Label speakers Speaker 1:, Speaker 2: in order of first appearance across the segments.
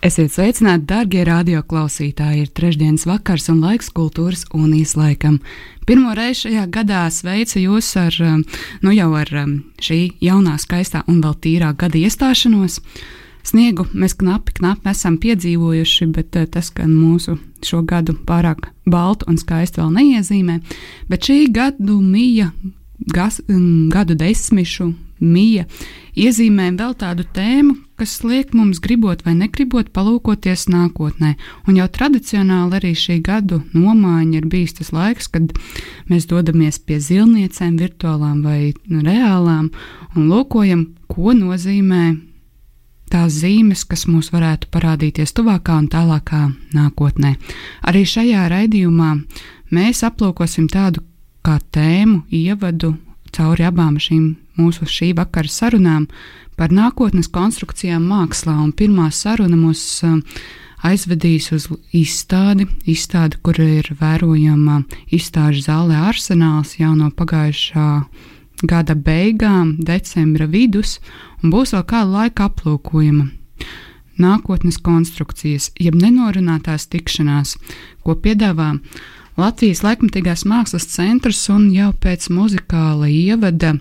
Speaker 1: Esiet sveicināti, darbie radioklausītāji! Ir trešdienas vakars un laiks kultūras un īslaikam. Pirmo reizi šajā gadā sveicu jūs ar, um, nu jau ar um, šī jaunā, skaistā un vēl tīrā gada iestāšanos. Sniegu mēs knapi, knapi esam piedzīvojuši, bet uh, tas, ka mūsu šo gadu pārāk baltu un skaistu vēl neiezīmē, bet šī gadu mija, gas, um, gadu desmišu mija iezīmē vēl tādu tēmu, kas liek mums gribot vai negribot palūkoties nākotnē. Un jau tradicionāli arī šī gadu nomaiņa ir bijis tas laiks, kad mēs dodamies pie zilniecēm, virtuālām vai reālām, un lūkojam, ko nozīmē tās zīmes, kas mums varētu parādīties tuvākā un tālākā nākotnē. Arī šajā raidījumā mēs aplūkosim tādu kā tēmu, ievadu cauri abām šīm mūsu šī vakara sarunām par nākotnes konstrukcijām mākslā. Un pirmā saruna mūs uh, aizvedīs uz izstādi, izstādi, kur ir vērojama izstāžu zālē arsenāls jau no pagājušā gada beigām, decembra vidus, un būs vēl kāda laika aplūkojama. Nākotnes konstrukcijas, jeb nenorunātās tikšanās, ko piedāvā Latvijas laikmatīgās mākslas centrs, un jau pēc muzikāla ievada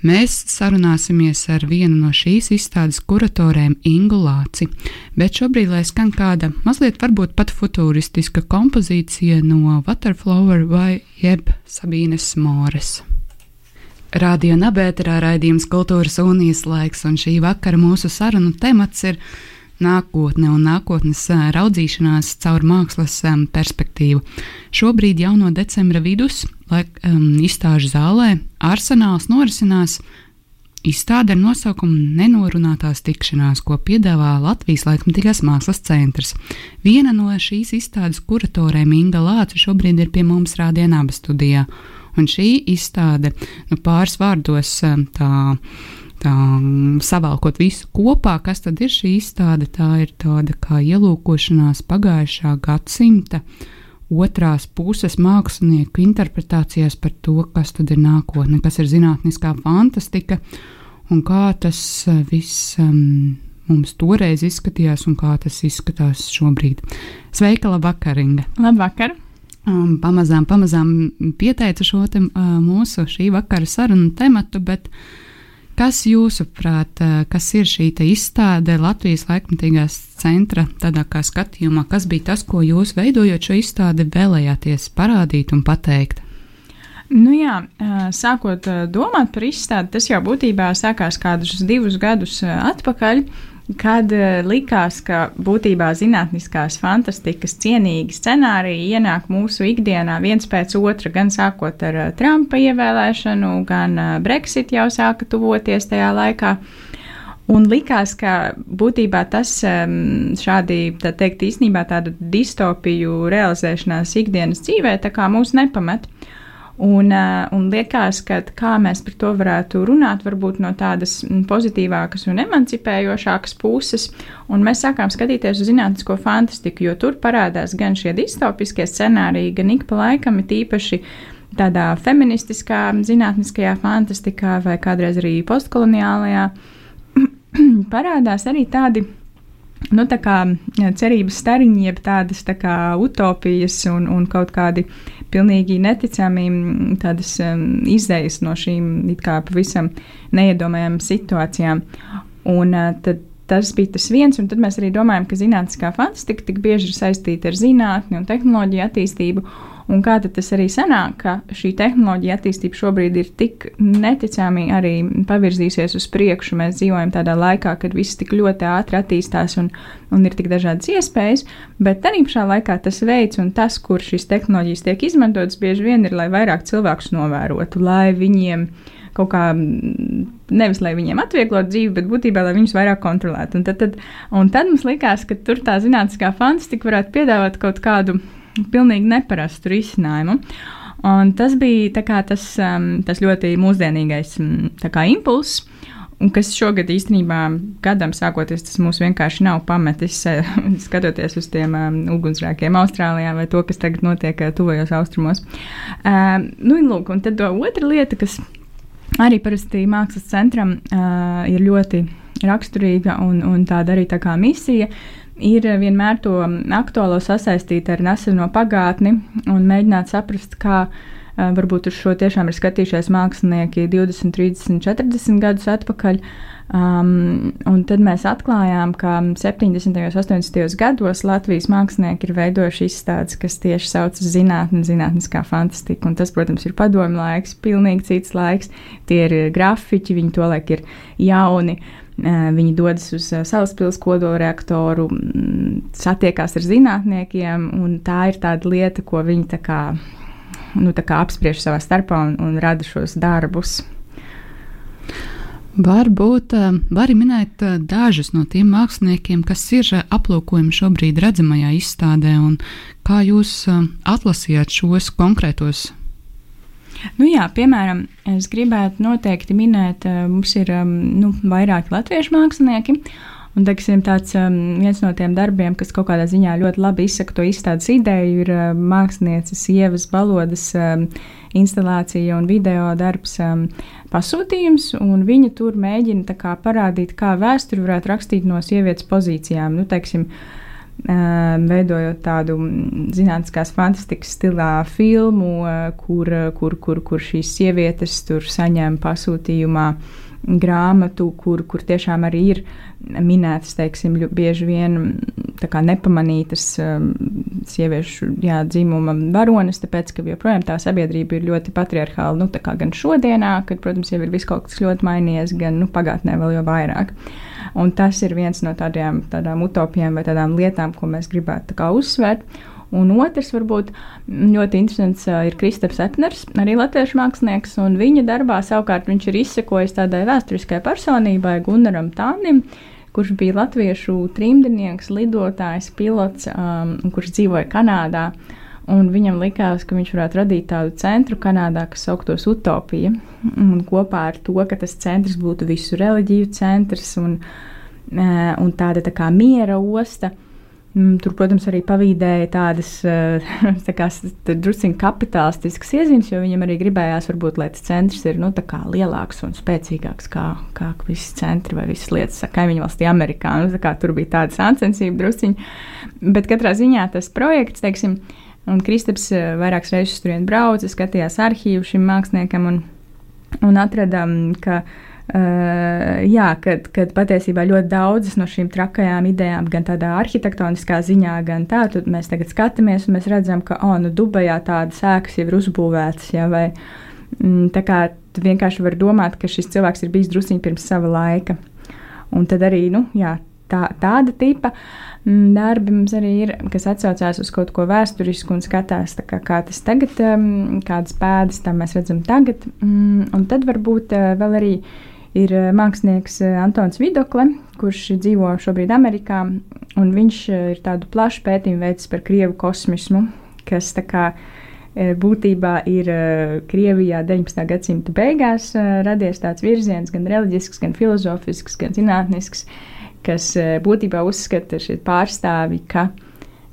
Speaker 1: Mēs sarunāsimies ar vienu no šīs izstādes kuratoriem, Ingu Lāci, bet šobrīd lai skan kāda mazliet varbūt pat futūristiska kompozīcija no Waterflower vai jeb Sabīnes Mores. Radio Nabērā raidījums Kultūras unijas laiks, un šī vakara mūsu sarunu temats ir nākotne un nākotnes raudzīšanās caur mākslas perspektīvu. Šobrīd jau no decembra vidus, lai um, izstāžu zālē arsenāls norisinās izstāde ar nosaukumu Nenorunātās tikšanās, ko piedāvā Latvijas laikmatīgās mākslas centrs. Viena no šīs izstādes kuratoriem Inga Lāca šobrīd ir pie mums Rādienāba studijā, un šī izstāde, nu pāris vārdos tā tā, savalkot visu kopā, kas tad ir šī izstāde. Tā ir tāda kā ielūkošanās pagājušā gadsimta otrās puses mākslinieku interpretācijās par to, kas tad ir nākotne, kas ir zinātniskā fantastika un kā tas eh, viss um, mums toreiz izskatījās un kā tas izskatās šobrīd. Sveika, labvakar, Inga!
Speaker 2: Labvakar!
Speaker 1: Um, pamazām, pamazām pieteicu šo te, uh, mūsu šī vakara sarunu tematu, bet uh, Kas jūsuprāt, eh, kas ir šī izstāde Latvijas laikmatīgās centra tādā kā skatījumā, kas bija tas, ko jūs veidojot šo izstādi vēlējāties parādīt un pateikt?
Speaker 2: Nu jā, eh, sākot eh, domāt par izstādi, tas jau būtībā sākās kādus divus gadus atpakaļ kad uh, likās, ka būtībā zinātniskās fantastikas cienīgi scenāriji ienāk mūsu ikdienā viens pēc otra, gan sākot ar uh, Trumpa ievēlēšanu, gan uh, Brexit jau sāka tuvoties tajā laikā. Un likās, ka būtībā tas um, šādi, tā teikt, īstenībā tādu distopiju realizēšanās ikdienas dzīvē tā kā mūs nepamet. Uh, Un, eh, un liekas, ka kā mēs par to varētu runāt, varbūt no tādas pozitīvākas un emancipējošākas puses, un mēs sākām skatīties uz zinātnisko fantastiku, jo tur parādās gan šie distopiskie scenāriji, gan ik pa laikam ir īpaši tādā feministiskā, zinātniskajā fantastikā vai kādreiz arī postkoloniālajā, parādās arī tādi nu, tā kā cerības stariņi, jeb tādas tā kā utopijas un, un kaut kādi pilnīgi neticami tādas um, izējas no šīm it kā pavisam neiedomājām situācijām. Un uh, tad tas bija tas viens, un tad mēs arī domājam, ka zinātniskā fantastika tik bieži ir saistīta ar zinātni un tehnoloģiju attīstību, Un kā tas arī sanāk, ka šī tehnoloģija attīstība šobrīd ir tik neticami arī pavirzīsies uz priekšu. Mēs dzīvojam tādā laikā, kad viss tik ļoti ātri attīstās un, un ir tik dažādas iespējas, bet arī pašā laikā tas veids un tas, kur šīs tehnoloģijas tiek izmantotas, bieži vien ir, lai vairāk cilvēkus novērotu, lai viņiem kaut kā nevis lai viņiem atvieglotu dzīvi, bet būtībā lai viņus vairāk kontrolētu. Un tad, tad, un tad mums likās, ka tur tā zinātniskā fantastika varētu piedāvāt kaut kādu pilnīgi neparastu risinājumu. Un tas bija tas, um, tas ļoti mūsdienīgais um, impulss. Un kas šogad īstenībā gadam sākoties, tas mūs vienkārši nav pametis, skatoties uz tiem um, ugunsgrēkiem Austrālijā vai to, kas tagad notiek uh, tuvajos austrumos. Um, nu, lūk, un tad otra lieta, kas arī parasti mākslas centram uh, ir ļoti raksturīga un, un tāda arī tā kā misija, ir vienmēr to aktuālo sasaistīt ar neseno pagātni un mēģināt saprast, kā varbūt uz šo tiešām ir skatījušies mākslinieki 20, 30, 40 gadus atpakaļ. Um, un tad mēs atklājām, ka 70. un 80. gados Latvijas mākslinieki ir veidojuši izstādes, kas tieši saucas zinātnē, zinātniskā fantastika. Un tas, protams, ir padomju laiks, pilnīgi cits laiks. Tie ir grafiķi, viņi to laik ir jauni. Viņi dodas uz Salaspils kodolreaktoru, satiekās ar zinātniekiem, un tā ir tāda lieta, ko viņi tā kā nu, apspriež savā starpā un, un rada šos darbus.
Speaker 1: Varbūt eh, var minēt eh, dažus no tiem māksliniekiem, kas ir eh, aplūkojami šobrīd redzamajā izstādē, un kā jūs atlasījāt šos konkrētos?
Speaker 2: Nu jā, piemēram, es gribētu noteikti minēt, mums ir nu, vairāki latviešu mākslinieki, Un, teiksim, tāds um, viens no tiem darbiem, kas kaut kādā ziņā ļoti labi izsaka to izstādes ideju, ir uh, mākslinieces Ievas Balodas um, instalācija un video darbs um, pasūtījums, viņa tur mēģina kā, parādīt, kā vēsturi varētu rakstīt no sievietes pozīcijām. Nu, teiksim, um, veidojot tādu mm, zinātniskās fantastikas stilā filmu, uh, kur, kur, kur, kur šīs sievietes tur saņem pasūtījumā grāmatu, kur, kur tiešām arī ir minētas, teiksim, bieži vien kā, nepamanītas um, sieviešu jā, dzimuma varonas, tāpēc, ka joprojām tā sabiedrība ir ļoti patriarchāla, nu, gan šodienā, kad, protams, jau ir viss kaut kas ļoti mainījies, gan nu, pagātnē vēl jau vairāk. Un tas ir viens no tādiem, tādām utopijām vai tādām lietām, ko mēs gribētu uzsvērt. Un otrs, varbūt ļoti interesants, ir Kristaps Epners, arī latviešu mākslinieks. Viņa darbā savukārt viņš ir izsekojis tādai vēsturiskai personībai, Gunaram Tānim, kurš bija latviešu trimdnieks, lidotājs, pilots, um, kurš dzīvoja Kanādā. Un viņam likās, ka viņš varētu radīt tādu centru Kanādā, kas sauktos Utopija. Un kopā ar to, ka tas centrs būtu visu reliģiju centrs un, un tāda tā kā miera osta. Mm, tur, protams, arī pavīdēja tādas eh, tā druskuļi kapitālistiskas iezīmes, jo viņam arī gribējās, varbūt, lai tas centrs ir nu, lielāks un spēcīgāks kā, kā visi centri vai visas lietas, kā kaimiņu valstī Amerikā. Nu, kā, tur bija tāda sāncensība druskuļi. Bet katrā ziņā tas projekts, teiksim, un Kristaps eh, vairākas reizes tur brauca, skatījās arhīvu šim māksliniekam un, un atradām, ka viņa Uh, jā, kad, kad patiesībā ļoti daudzas no šīm trakajām idejām, gan tādā arhitektoniskā ziņā, gan tā, tad mēs tagad skatāmies un mēs redzam, ka, oh, nu, Dubajā tādas ēkas jau ir uzbūvētas, jā, vai mm, tā kā vienkārši var domāt, ka šis cilvēks ir bijis drusciņi pirms sava laika. Un tad arī, nu, jā, tā, tāda tipa mm, darbi mums arī ir, kas atsaucās uz kaut ko vēsturisku un skatās, kā, kā tas tagad, um, kādas pēdas tam mēs redzam tagad. Mm, un tad varbūt uh, vēl arī ir eh, mākslinieks eh, Antons Vidokle, kurš dzīvo šobrīd Amerikā, viņš eh, ir tādu plašu pētījumu veicis par Krievu kosmismu, kas kā būtībā ir Krievijā 19. gadsimta beigās radies tāds virziens, gan reliģisks, gan filozofisks, gan zinātnisks, kas būtībā uzskata šie pārstāvi, ka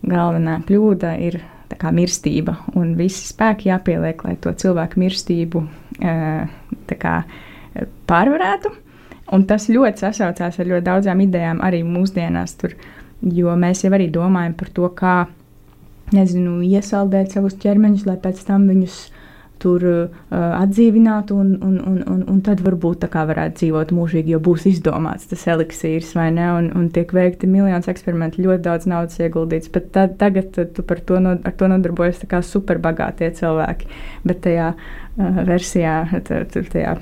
Speaker 2: galvenā kļūda ir kā mirstība, un visi spēki jāpieliek, lai to cilvēku mirstību kā, pārvarētu. Un tas ļoti sasaucās ar ļoti daudzām idejām arī mūsdienās, tur, jo mēs jau arī domājam par to, kā nezinu, iesaldēt savus ķermeņus, lai pēc tam viņus tur uh, atdzīvinātu, un, un, un, un, un tad varbūt tā kā varētu dzīvot mūžīgi, jo būs izdomāts tas eliksīrs, vai ne, un, un tiek veikti miljonus eksperimentu, ļoti daudz naudas ieguldīts, bet tad, tagad tu par to, no, ar to nodarbojas tā kā superbagātie cilvēki, bet tajā uh, versijā, tur tajā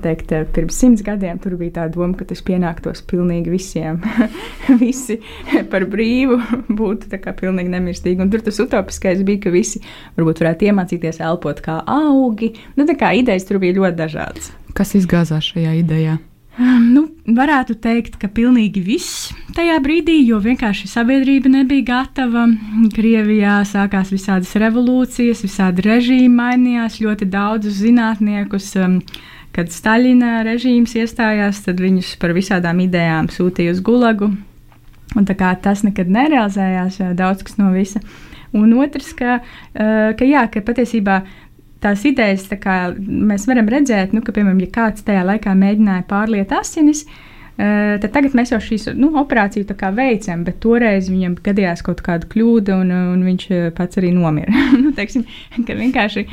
Speaker 2: teikt, pirms simts gadiem tur bija tā doma, ka tas pienāktos pilnīgi visiem. visi par brīvu būtu tā kā pilnīgi nemirstīgi. Un tur tas utopiskais bija, ka visi varbūt varētu iemācīties elpot kā augi. Nu, tā kā idejas tur bija ļoti dažādas.
Speaker 1: Kas izgāzās šajā idejā?
Speaker 2: Um, nu, varētu teikt, ka pilnīgi viss tajā brīdī, jo vienkārši sabiedrība nebija gatava. Krievijā sākās visādas revolūcijas, visādi režīmi mainījās, ļoti daudzus zinātniekus. Um, kad Staļina režīms iestājās, tad viņus par visādām idejām sūtīja uz Gulagu. Un tas nekad nerealizējās, daudz kas no visa. Un otrs, ka, ka, jā, ka patiesībā tās idejas, tā kā mēs varam redzēt, nu, ka, piemēram, ja kāds tajā laikā mēģināja pārliet asinis, Uh, tad tagad mēs jau šīs nu, operāciju veicam, bet toreiz viņam gadījās kaut kāda kļūda, un, un viņš pats arī nomira. nu, teiksim, vienkārši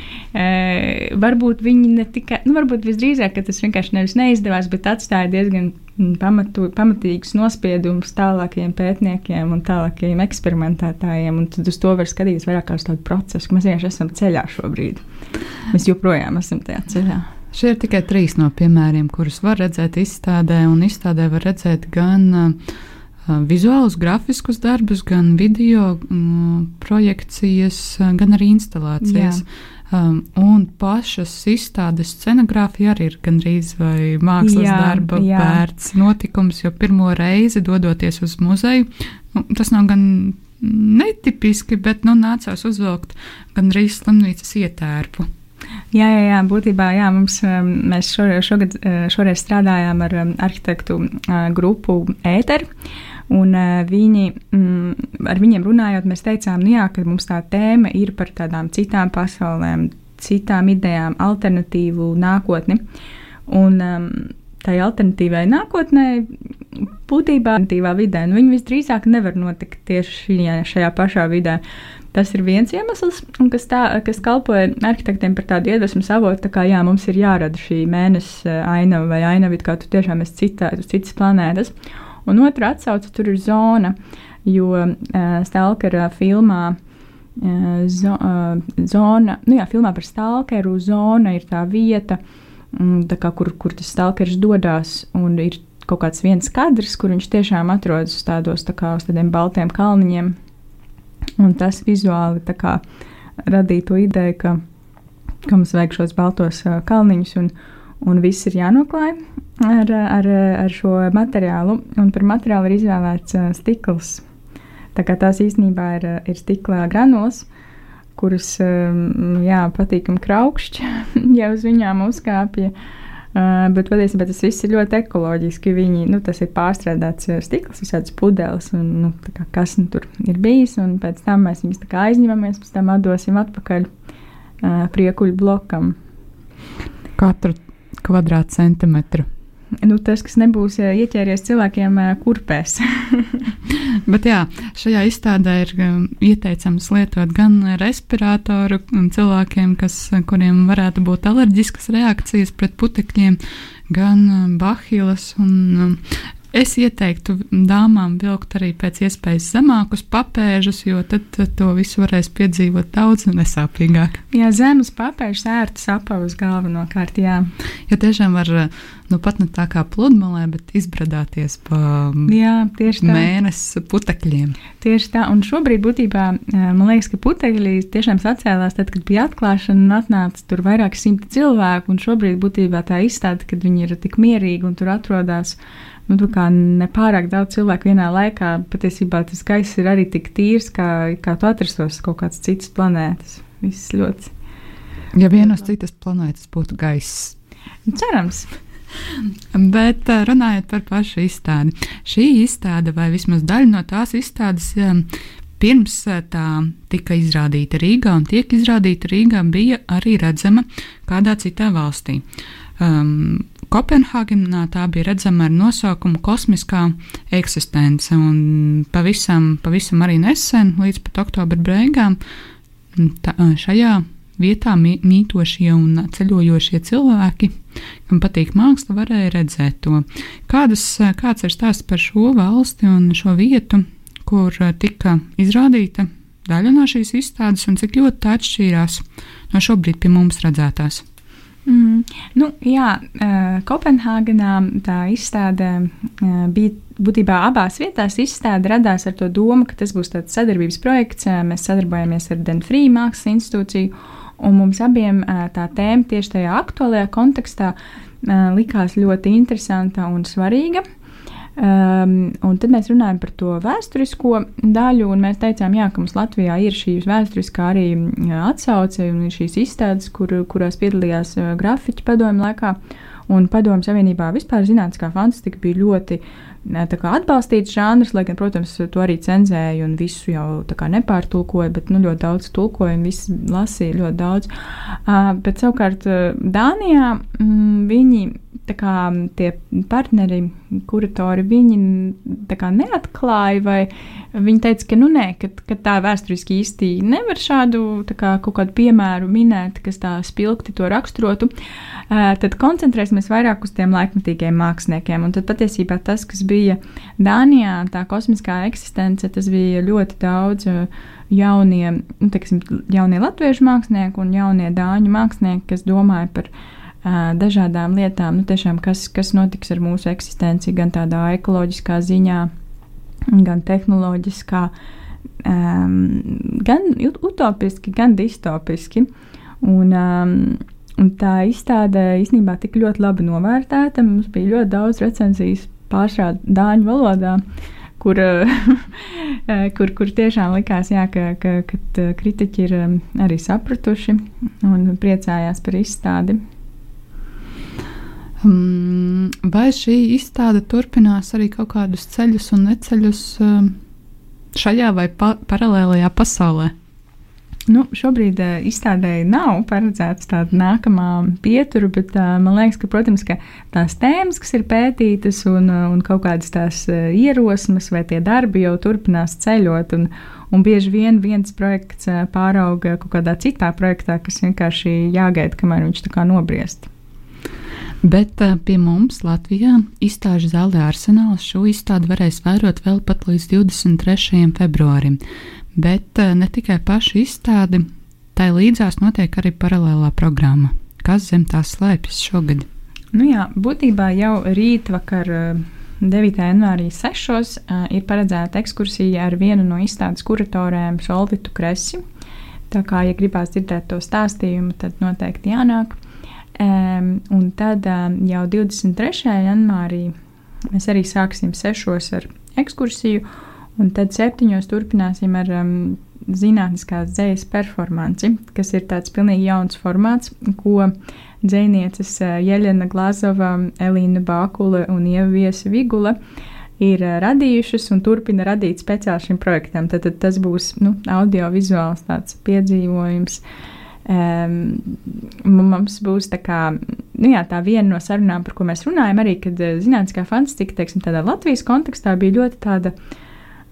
Speaker 2: varbūt viņi ne tikai, nu, varbūt visdrīzāk, tas vienkārši nevis neizdevās, bet atstāja diezgan pamatu, pamatīgus nospiedumus tālākajiem pētniekiem un tālākajiem eksperimentētājiem. Tad uz to var skatīties vairāk kā uz tādu procesu, ka mēs vienkārši esam ceļā šobrīd. Mēs joprojām esam tajā ceļā.
Speaker 1: Šie ir tikai trīs no piemēriem, kurus var redzēt izstādē, un izstādē var redzēt gan uh, vizuālus, grafiskus darbus, gan video um, projekcijas, gan arī instalācijas. Jā. Um, un pašas izstādes scenogrāfija arī ir gandrīz vai mākslas jā, darba jā. vērts notikums, jo pirmo reizi dodoties uz muzeju, nu, tas nav gan netipiski, bet nu, nācās uzvilkt gandrīz slimnīcas ietērpu.
Speaker 2: Jā, jā, jā, būtībā jā, mums, um, mēs šogad, uh, šoreiz strādājām ar um, arhitektu uh, grupu Ēteru. Un uh, viņi, mm, ar viņiem runājot, mēs teicām, nu jā, ka mums tā tēma ir par tādām citām pasaulēm, citām idejām, alternatīvu nākotni. Un um, tai alternatīvai nākotnē, būtībā alternatīvā vidē, nu, viņi visdrīzāk nevar notikt tieši šajā pašā vidē. Tas ir viens iemesls, kas, tā, kas kalpoja arhitektiem par tādu iedvesmu avotu. Tā kā jā, mums ir jārada šī mēneša ainava vai ainava, kā tu tiešām esi citā, uz citas planētas. Un otra atsauce tur ir zona, jo uh, Stalkera filmā. Uh, zo, uh, zona, nu jā, filmā par stalkeru zona ir tā vieta, um, tā kā, kur, kur tas stalkers dodas, ir kaut kāds viens kadrs, kur viņš tiešām atrodas uz tādos tā kā uz tādiem baltiem kalniņiem. Un tas vizuāli kā, radīja to ideju, ka, ka mums vajag šos baltos kalniņus, un, un viss ir jānoklāj ar, ar, ar šo materiālu, un par materiālu ir izvēlēts stikls. Tā kā tās īstenībā ir, ir stikla granulas, kuras jā, patīkami kraukšķi, ja uz viņām uzkāpja. Uh, bet patiesībā tas viss ir ļoti ekoloģiski. Viņi, nu, tas ir pārstrādāts stikls, visādas pudeles, un nu, kā, kas nu, tur ir bijis. Pēc tam mēs viņus aizņemamies, pēc tam atdosim atpakaļ uh, priekuļu blokam.
Speaker 1: Katru kvadrātcentimetru
Speaker 2: nu, tas, kas nebūs ieķēries cilvēkiem kurpēs.
Speaker 1: Bet jā, šajā izstādē ir ieteicams lietot gan respiratoru cilvēkiem, kas, kuriem varētu būt alerģiskas reakcijas pret putekļiem, gan bahilas un Es ieteiktu dāmām vilkt arī pēc iespējas zemākus papēžus, jo tad, to visu varēs piedzīvot daudz nesāpīgāk.
Speaker 2: Jā, zemes papēžus ērtas apavus galvenokārt, jā.
Speaker 1: Jo tiešām var, nu pat ne tā kā pludmalē, bet izbradāties pa jā, mēnesi putekļiem.
Speaker 2: Tieši tā, un šobrīd būtībā man liekas, ka putekļi tiešām sacēlās tad, kad bija atklāšana un atnāca tur vairāk simti cilvēku, un šobrīd būtībā tā izstāde, kad viņi ir tik mierīgi un tur atrodas nu, nepārāk daudz cilvēku vienā laikā. Patiesībā tas gaiss ir arī tik tīrs, kā, kā tu atrastos kaut kādas citas planētas. Viss ļoti.
Speaker 1: Ja viena uz citas planētas būtu gaiss.
Speaker 2: Cerams.
Speaker 1: Bet runājot par pašu izstādi, šī izstāde, vai vismaz daļa no tās izstādes, pirms tā tika izrādīta Rīgā un tiek izrādīta Rīgā, bija arī redzama kādā citā valstī. Um, Kopenhāgenā tā bija redzama ar nosaukumu Kosmiskā eksistence, un pavisam, pavisam arī nesen, līdz pat oktobra beigām, tā, šajā vietā mītošie un ceļojošie cilvēki, kam patīk māksla, varēja redzēt to. Kādas, kāds ir stāsts par šo valsti un šo vietu, kur tika izrādīta daļa no šīs izstādes, un cik ļoti tā atšķīrās no šobrīd pie mums redzētās?
Speaker 2: Mm, nu, jā, Kopenhāgenā tā izstāde bija būtībā abās vietās. Izstāde radās ar to domu, ka tas būs tāds sadarbības projekts. Mēs sadarbojamies ar Denfrī Mākslas institūciju, un mums abiem tā tēma tieši tajā aktuālajā kontekstā likās ļoti interesanta un svarīga. Um, un tad mēs runājam par to vēsturisko daļu, un mēs teicām, jā, ka mums Latvijā ir šī vēsturiskā arī atsauce un šīs izstādes, kur, kurās piedalījās uh, grafiķi padomju laikā. Un padomju savienībā vispār zinātniskā fantastika bija ļoti kā, atbalstīts žanrs, lai gan, protams, to arī cenzēja un visu jau nepārtulkoja, bet nu, ļoti daudz tulkoja un visi lasīja ļoti daudz. Uh, bet savukārt Dānijā mm, viņi kā, tie partneri, kuratori, viņi kā, neatklāja, vai viņi teica, ka, nu, nē, ka, ka tā vēsturiski īsti nevar šādu kā, kaut kādu piemēru minēt, kas tā spilgti to raksturotu. Tad koncentrēsimies vairāk uz tiem laikmatīgiem māksliniekiem. Un tad patiesībā tas, kas bija Dānijā, tā kosmiskā eksistence, tas bija ļoti daudz. Jaunie, nu, teiksim, jaunie latviešu mākslinieki un jaunie dāņu mākslinieki, kas domāja par uh, dažādām lietām, nu, tiešām, kas, kas notiks ar mūsu eksistenci, gan tādā ekoloģiskā ziņā, gan tehnoloģiskā, um, gan utopiski, gan distopiski. Un, um, un tā izstāde īstenībā tik ļoti labi novērtēta. Mums bija ļoti daudz recenzijas pārsvarā dāņu valodā. Kur, kur, kur tiešām likās, jā, ka, ka, ka kritiķi ir arī sapratuši un priecājās par izstādi.
Speaker 1: Mm, vai šī izstāde turpinās arī kaut kādus ceļus un neceļus um, šajā vai pa paralēlajā pasaulē?
Speaker 2: Nu, šobrīd uh, izstādēji nav paredzēta tāda nākamā pietura, bet uh, man liekas, ka, protams, ka tās tēmas, kas ir pētītas, un, uh, un kaut kādas tās uh, ierosmes vai tie darbi jau turpinās ceļot. Un, un bieži vien viens projekts uh, pārauga kaut kādā citā projektā, kas vienkārši jāgaida, kamēr viņš tā kā nobriest.
Speaker 1: Bet uh, pie mums Latvijā izstāžu zālē Arsenāls šo izstādi varēs vērot vēl pat līdz 23. februārim. Bet uh, ne tikai pašu izstādi, tai līdzās notiek arī paralēlā programma. Kas zem tās slēpjas šogad?
Speaker 2: Nu jā, būtībā jau rīt vakar. 9. janvārī 6. Uh, ir paredzēta ekskursija ar vienu no izstādes kuratoriem, Solvitu Kresi. Tā kā, ja gribās dzirdēt to stāstījumu, tad noteikti jānāk. Um, un tad jau 23. janvārī mēs arī sāksim sešos ar ekskursiju, un tad septiņos turpināsim ar um, zinātniskās dzējas performanci, kas ir tāds pilnīgi jauns formāts, ko dzēnieces uh, Jeļena Glazova, Elīna Bākula un Ieviesa Vigula ir uh, radījušas un turpina radīt speciāli šim projektam. Tad, tad tas būs nu, audio-vizuāls tāds piedzīvojums. Uh, mums būs tā, kā, nu jā, tā viena no sarunām, par ko mēs runājam, arī kad eh, zinātniskā fantastika, teiksim, tādā Latvijas kontekstā bija ļoti tāda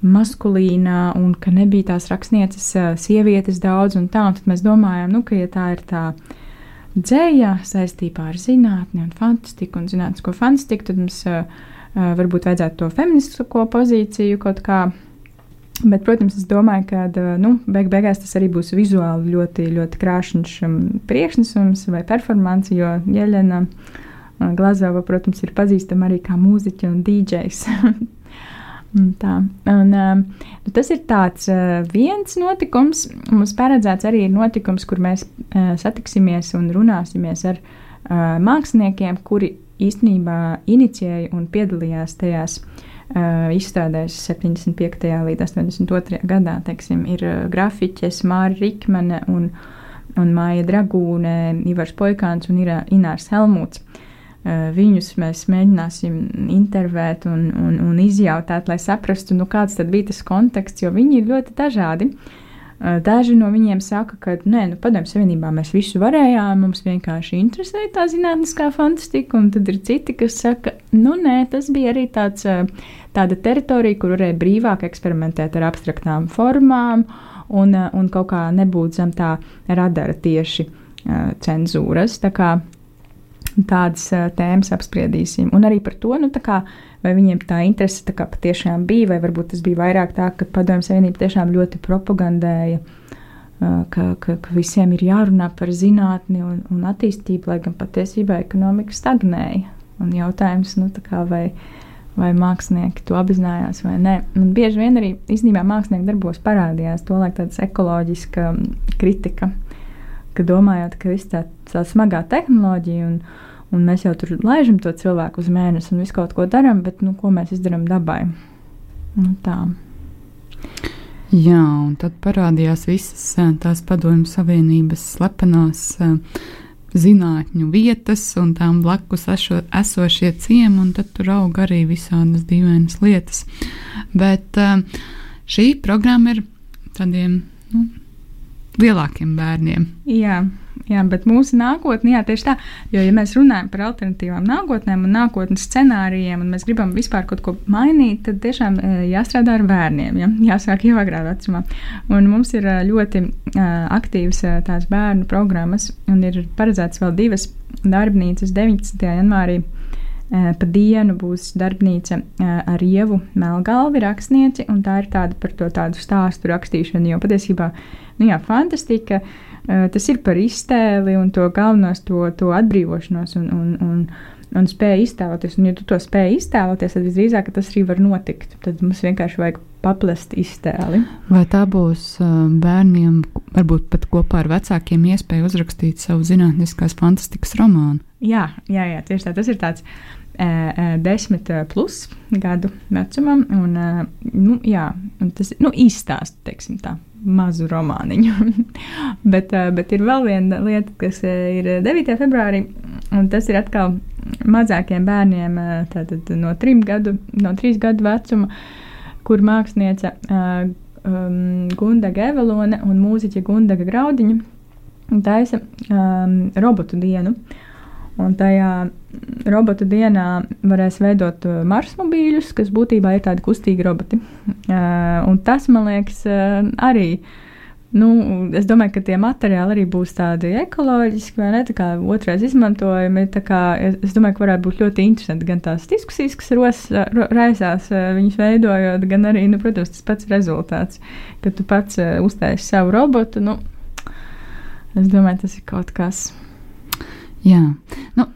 Speaker 2: maskulīna un ka nebija tās rakstnieces eh, sievietes daudz un tā, un tad mēs domājam, nu, ka ja tā ir tā dzēja saistībā ar zinātni un fantastiku un zinātnisko fantastiku, tad mums uh, varbūt vajadzētu to feministisko pozīciju kaut kā Bet, protams, es domāju, ka nu, beig beigās tas arī būs vizuāli ļoti, ļoti krāšņs um, priekšnesums vai performance, jo Jeļena Glazova, protams, ir pazīstama arī kā mūziķa un dīdžejs. Tā. Un, nu, tas ir tāds viens notikums. Mums paredzēts arī notikums, kur mēs satiksimies un runāsimies ar māksliniekiem, kuri īstenībā inicijēja un piedalījās tajās uh, izstādēs 75. līdz 82. gadā. Teiksim, ir grafiķis Māra Rikmane un, un Māja Dragūne, Ivars Poikāns un Inārs Helmuts. Viņus mēs mēģināsim intervēt un, un, un izjautāt, lai saprastu, nu, kāds bija tas konteksts, jo viņi ir ļoti dažādi. Uh, Daži no viņiem saka, ka nē, nu, padomju savienībā mēs visu varējām, mums vienkārši interesēja tā zinātniskā fantastika, un tad ir citi, kas saka, nu nē, tas bija arī tāds, tāda teritorija, kur varēja brīvāk eksperimentēt ar abstraktām formām un, un kaut kā nebūt zem tā radara tieši cenzūras. Tā kā tādas tēmas apspriedīsim. Un arī par to, nu, kā, vai viņiem tā interese tā patiešām bija, vai varbūt tas bija vairāk tā, ka Padomju Savienība tiešām ļoti propagandēja ka, ka, ka visiem ir jārunā par zinātni un, un attīstību, lai gan patiesībā ekonomika stagnēja. Un jautājums, nu, kā, vai, vai mākslinieki to apzinājās vai nē. Un bieži vien arī īstenībā mākslinieki darbos parādījās to tāda ekoloģiska kritika, ka domājot, ka viss tā, tā smagā tehnoloģija un, un mēs jau tur laižam to cilvēku uz mēnesi un visu kaut ko darām, bet nu, ko mēs izdarām dabai? Nu, tā.
Speaker 1: Jā, un tad parādījās visas tās padomju savienības slepenās zinātņu vietas un tām blakus ešo, esošie ciemi, un tad tur aug arī visādas dīvainas lietas. Bet šī programma ir tādiem nu, lielākiem bērniem.
Speaker 2: Jā. Jā, bet mūsu nākotnē, jā, tieši tā, jo, ja mēs runājam par alternatīvām nākotnēm un nākotnes scenārijiem, un mēs gribam vispār kaut ko mainīt, tad tiešām e, jāstrādā ar bērniem, ja? jāsāk jau agrā vecumā. Un mums ir e, ļoti uh, aktīvas tās bērnu programmas, un ir paredzētas vēl divas darbnīcas 19. janvārī. Uh, pa dienu būs darbnīca uh, ar ievu Melngalvi rakstnieci, un tā ir tāda par to tādu stāstu rakstīšanu, jo patiesībā, nu jā, fantastika, uh, tas ir par iztēli un to galvenos, to, to atbrīvošanos un, un, un, un spēju iztēloties. Un, ja tu to spēj iztēloties, tad visdrīzāk tas arī var notikt. Tad mums vienkārši vajag paplest iztēli.
Speaker 1: Vai tā būs bērniem, varbūt pat kopā ar vecākiem, iespēja uzrakstīt savu zinātniskās fantastikas romānu?
Speaker 2: Jā, jā, jā tieši tā. Tas ir tāds desmit plus gadu vecumam. Un, nu, jā, tas ir nu, īstāsts, teiksim tā mazu romāniņu. bet, uh, bet ir vēl viena lieta, kas ir 9. februārī, un tas ir atkal mazākiem bērniem, tātad no 3 gadu, no 3 gadu vecuma, kur mākslinieca uh, um, Gundaga Evelone un mūziķa Gundaga Graudiņa taisa um, robotu dienu. Un tajā robotu dienā varēs veidot marsmobīļus, kas būtībā ir tādi kustīgi roboti. Uh, tas, man liekas, uh, arī. Nu, es domāju, ka tie materiāli arī būs tādi ekoloģiski, vai ne? Tā kā otrais izmantojumi. Kā, es, es domāju, ka varētu būt ļoti interesanti gan tās diskusijas, kas ros, ro, raisās viņus veidojot, gan arī, nu, protams, tas pats rezultāts, ka tu pats uztaisi savu robotu. Nu, es domāju, tas ir kaut kas.
Speaker 1: Jā, nu,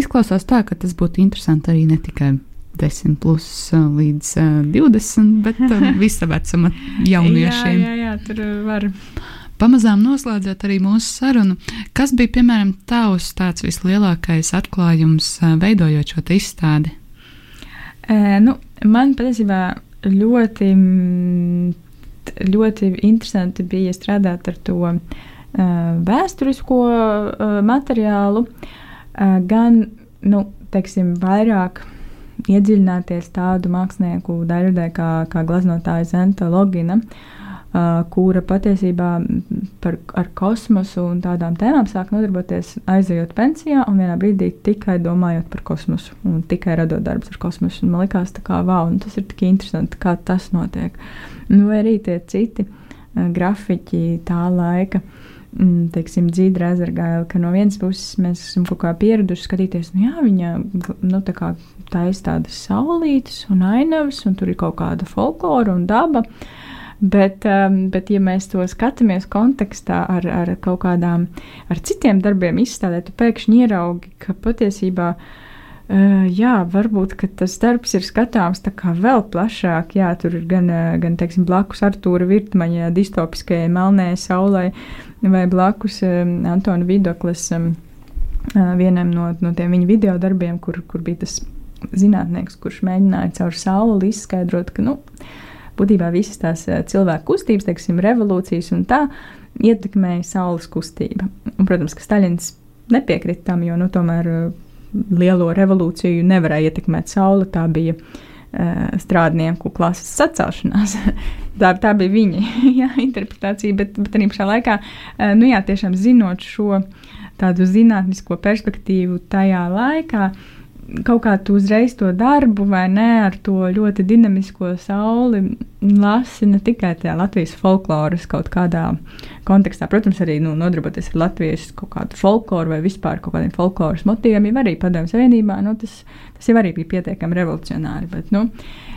Speaker 1: izklausās tā, ka tas būtu interesanti arī ne tikai 10 plus līdz uh, 20, bet uh, visa vecuma jauniešiem.
Speaker 2: jā, jā, jā, tur var.
Speaker 1: Pamazām noslēdzot arī mūsu sarunu, kas bija piemēram tavs tāds vislielākais atklājums, veidojot šo izstādi?
Speaker 2: E, nu, man patiesībā ļoti, ļoti interesanti bija strādāt ar to uh, vēsturisko materiālu, gan nu, teiksim, vairāk iedziļināties tādu mākslinieku daļradē kā, kā gleznotāja Zenta Logina, kura patiesībā par, ar kosmosu un tādām tēmām sāk nodarboties aizejot pensijā un vienā brīdī tikai domājot par kosmosu un tikai radot darbus ar kosmosu. Un man likās, ka wow, nu tas ir tik interesanti, kā tas notiek. Nu, vai arī tie citi grafiķi tā laika. Uh, teiksim, dzīve aizsargāja, ka no vienas puses mēs esam kaut kā pieraduši skatīties, nu, jā, viņa nu, tā kā taisa tādas saulītes un ainavas, un tur ir kaut kāda folklora un daba. Bet, um, bet, ja mēs to skatāmies kontekstā ar, ar kaut kādām, ar citiem darbiem izstādē, tu pēkšņi ieraugi, ka patiesībā Uh, jā, varbūt tas darbs ir skatāms vēl plašāk. Jā, tur ir gan, gan teiksim, blakus Artūra Virtmaņa distopiskajai melnējai saulē, vai blakus Antona Vidoklis vienam no, no tiem viņa video darbiem, kur, kur bija tas zinātnieks, kurš mēģināja caur sauli izskaidrot, ka, nu, būtībā visas tās cilvēku kustības, teiksim, revolūcijas un tā ietekmēja saules kustība. Un, protams, ka Staļins nepiekrita tam, jo, nu, tomēr lielo revolūciju nevarēja ietekmēt saule. Tā bija uh, strādnieku klases sacelšanās. tā, tā bija viņa jā, interpretācija, bet, bet arī pašā laikā, uh, nu jā, tiešām zinot šo tādu zinātnisko perspektīvu tajā laikā, uh, kaut kā tu uzreiz to darbu, vai ne, ar to ļoti dinamisko sauli lasi ne tikai tajā Latvijas folkloras kaut kādā kontekstā, protams, arī nu, nodarboties ar Latvijas kaut kādu folkloru vai vispār kaut kādiem folkloras motīviem, jau arī padomju savienībā, nu, tas, tas jau arī bija pietiekami revolucionāri, bet, nu,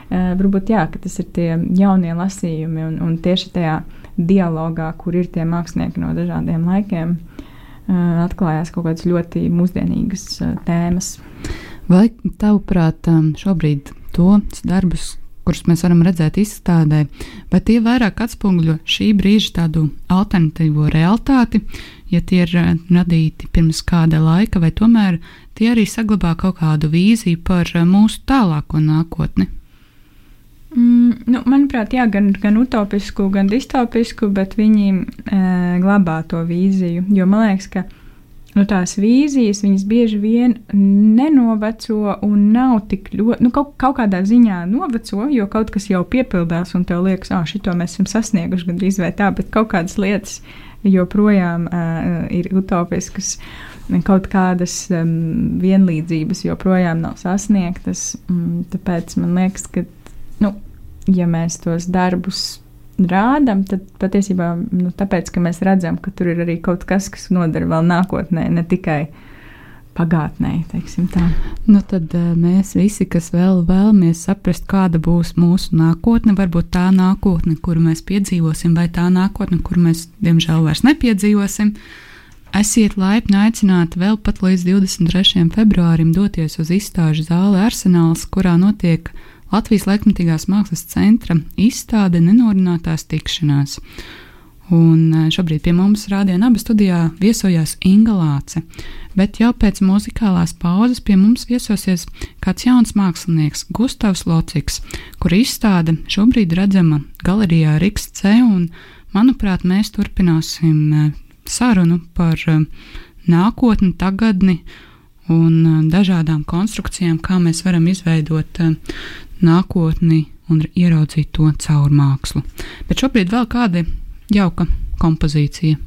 Speaker 2: varbūt jā, ka tas ir tie jaunie lasījumi un, un tieši tajā dialogā, kur ir tie mākslinieki no dažādiem laikiem, atklājās kaut kādas ļoti mūsdienīgas tēmas.
Speaker 1: Vai tavuprāt, šobrīd tos darbus, kurus mēs varam redzēt izstādē, vai tie vairāk atspoguļo šī brīža tādu alternatīvo realitāti, ja tie ir radīti pirms kāda laika, vai tomēr tie arī saglabā kaut kādu vīziju par mūsu tālāko nākotni?
Speaker 2: Mm, nu, manuprāt, jā, gan, gan utopisku, gan distopisku, bet viņi e, glabā to vīziju. Jo man liekas, ka nu, tās vīzijas viņas bieži vien nenoveco un nav tik ļoti, nu, kaut, kaut kādā ziņā noveco, jo kaut kas jau piepildās un tev liekas, ah, šito mēs esam sasnieguši gandrīz vai tā, bet kaut kādas lietas joprojām uh, ir utopiskas. Kaut kādas um, vienlīdzības joprojām nav sasniegtas. Um, tāpēc man liekas, ka nu, ja mēs tos darbus rādām, tad patiesībā nu, tāpēc, ka mēs redzam, ka tur ir arī kaut kas, kas noder vēl nākotnē, ne tikai pagātnē.
Speaker 1: Nu, tad uh, mēs visi, kas vēl vēlamies saprast, kāda būs mūsu nākotne, varbūt tā nākotne, kuru mēs piedzīvosim, vai tā nākotne, kuru mēs diemžēl vairs nepiedzīvosim. Esiet laipni aicināti vēl pat līdz 23. februārim doties uz izstāžu zāli Arsenāls, kurā notiek Latvijas laikmatīgās mākslas centra izstāde nenorinātās tikšanās. Un e, šobrīd pie mums rādījā abas studijā viesojās Inga Lāce, bet jau pēc muzikālās pauzes pie mums viesosies kāds jauns mākslinieks, Gustavs Lociks, kur izstāde šobrīd redzama galerijā Riks C, un, manuprāt, mēs turpināsim e, sarunu par e, nākotni, tagadni un dažādām konstrukcijām, kā mēs varam izveidot nākotni un ieraudzīt to caur mākslu. Bet šobrīd vēl kāda jauka kompozīcija.